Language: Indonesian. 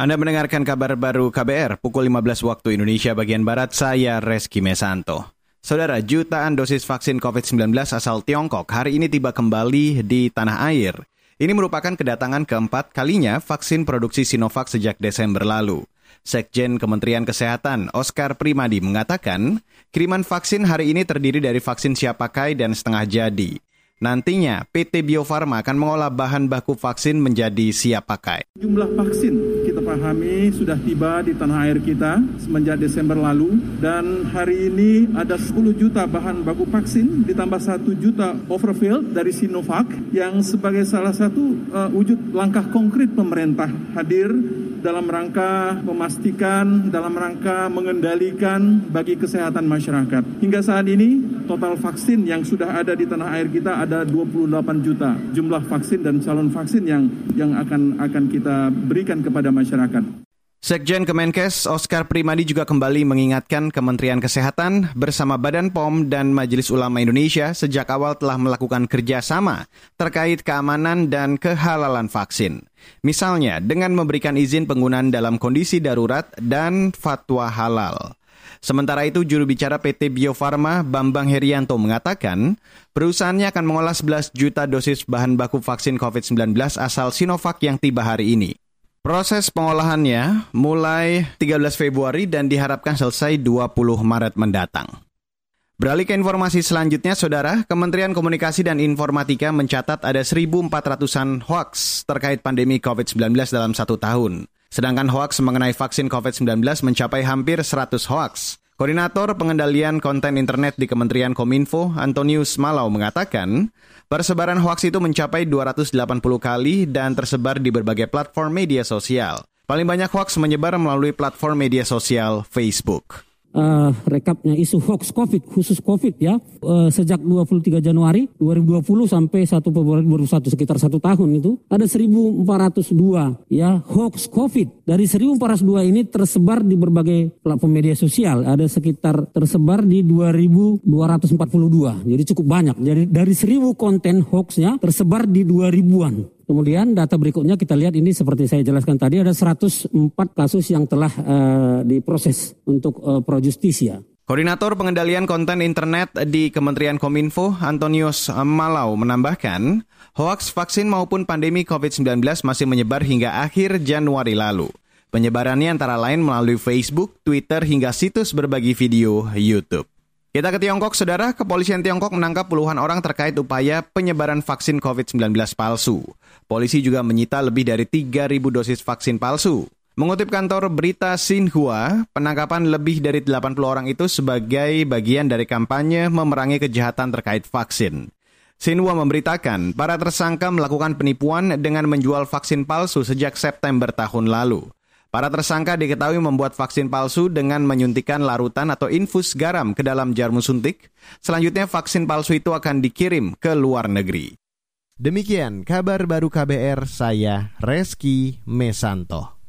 Anda mendengarkan kabar baru KBR pukul 15 waktu Indonesia bagian Barat, saya Reski Mesanto. Saudara, jutaan dosis vaksin COVID-19 asal Tiongkok hari ini tiba kembali di tanah air. Ini merupakan kedatangan keempat kalinya vaksin produksi Sinovac sejak Desember lalu. Sekjen Kementerian Kesehatan Oscar Primadi mengatakan, kiriman vaksin hari ini terdiri dari vaksin siap pakai dan setengah jadi. Nantinya, PT Bio Farma akan mengolah bahan baku vaksin menjadi siap pakai. Jumlah vaksin pahami sudah tiba di tanah air kita semenjak Desember lalu. Dan hari ini ada 10 juta bahan baku vaksin ditambah 1 juta overfilled dari Sinovac yang sebagai salah satu uh, wujud langkah konkret pemerintah hadir dalam rangka memastikan, dalam rangka mengendalikan bagi kesehatan masyarakat. Hingga saat ini, total vaksin yang sudah ada di tanah air kita ada 28 juta jumlah vaksin dan calon vaksin yang yang akan akan kita berikan kepada masyarakat. Sekjen Kemenkes Oscar Primadi juga kembali mengingatkan Kementerian Kesehatan bersama Badan POM dan Majelis Ulama Indonesia sejak awal telah melakukan kerjasama terkait keamanan dan kehalalan vaksin. Misalnya dengan memberikan izin penggunaan dalam kondisi darurat dan fatwa halal. Sementara itu, juru bicara PT Bio Farma Bambang Herianto mengatakan, perusahaannya akan mengolah 11 juta dosis bahan baku vaksin COVID-19 asal Sinovac yang tiba hari ini. Proses pengolahannya mulai 13 Februari dan diharapkan selesai 20 Maret mendatang. Beralih ke informasi selanjutnya, Saudara, Kementerian Komunikasi dan Informatika mencatat ada 1.400-an hoax terkait pandemi COVID-19 dalam satu tahun. Sedangkan hoax mengenai vaksin COVID-19 mencapai hampir 100 hoax. Koordinator Pengendalian Konten Internet di Kementerian Kominfo, Antonius Malau mengatakan, persebaran hoaks itu mencapai 280 kali dan tersebar di berbagai platform media sosial. Paling banyak hoaks menyebar melalui platform media sosial Facebook uh, rekapnya isu hoax COVID khusus COVID ya. Uh, sejak 23 Januari 2020 sampai 1 Februari 2021 sekitar satu tahun itu ada 1402 ya hoax COVID. Dari 1402 ini tersebar di berbagai platform media sosial. Ada sekitar tersebar di 2242 jadi cukup banyak. Jadi dari 1000 konten hoaxnya tersebar di 2000-an Kemudian data berikutnya kita lihat ini seperti saya jelaskan tadi ada 104 kasus yang telah uh, diproses untuk uh, pro justisia. Koordinator Pengendalian Konten Internet di Kementerian Kominfo, Antonius Malau, menambahkan, hoaks vaksin maupun pandemi COVID-19 masih menyebar hingga akhir Januari lalu. Penyebarannya antara lain melalui Facebook, Twitter, hingga situs berbagi video YouTube. Kita ke Tiongkok, Saudara. Kepolisian Tiongkok menangkap puluhan orang terkait upaya penyebaran vaksin COVID-19 palsu. Polisi juga menyita lebih dari 3.000 dosis vaksin palsu. Mengutip kantor berita Xinhua, penangkapan lebih dari 80 orang itu sebagai bagian dari kampanye memerangi kejahatan terkait vaksin. Xinhua memberitakan para tersangka melakukan penipuan dengan menjual vaksin palsu sejak September tahun lalu. Para tersangka diketahui membuat vaksin palsu dengan menyuntikkan larutan atau infus garam ke dalam jarum suntik. Selanjutnya vaksin palsu itu akan dikirim ke luar negeri. Demikian kabar baru KBR saya Reski Mesanto.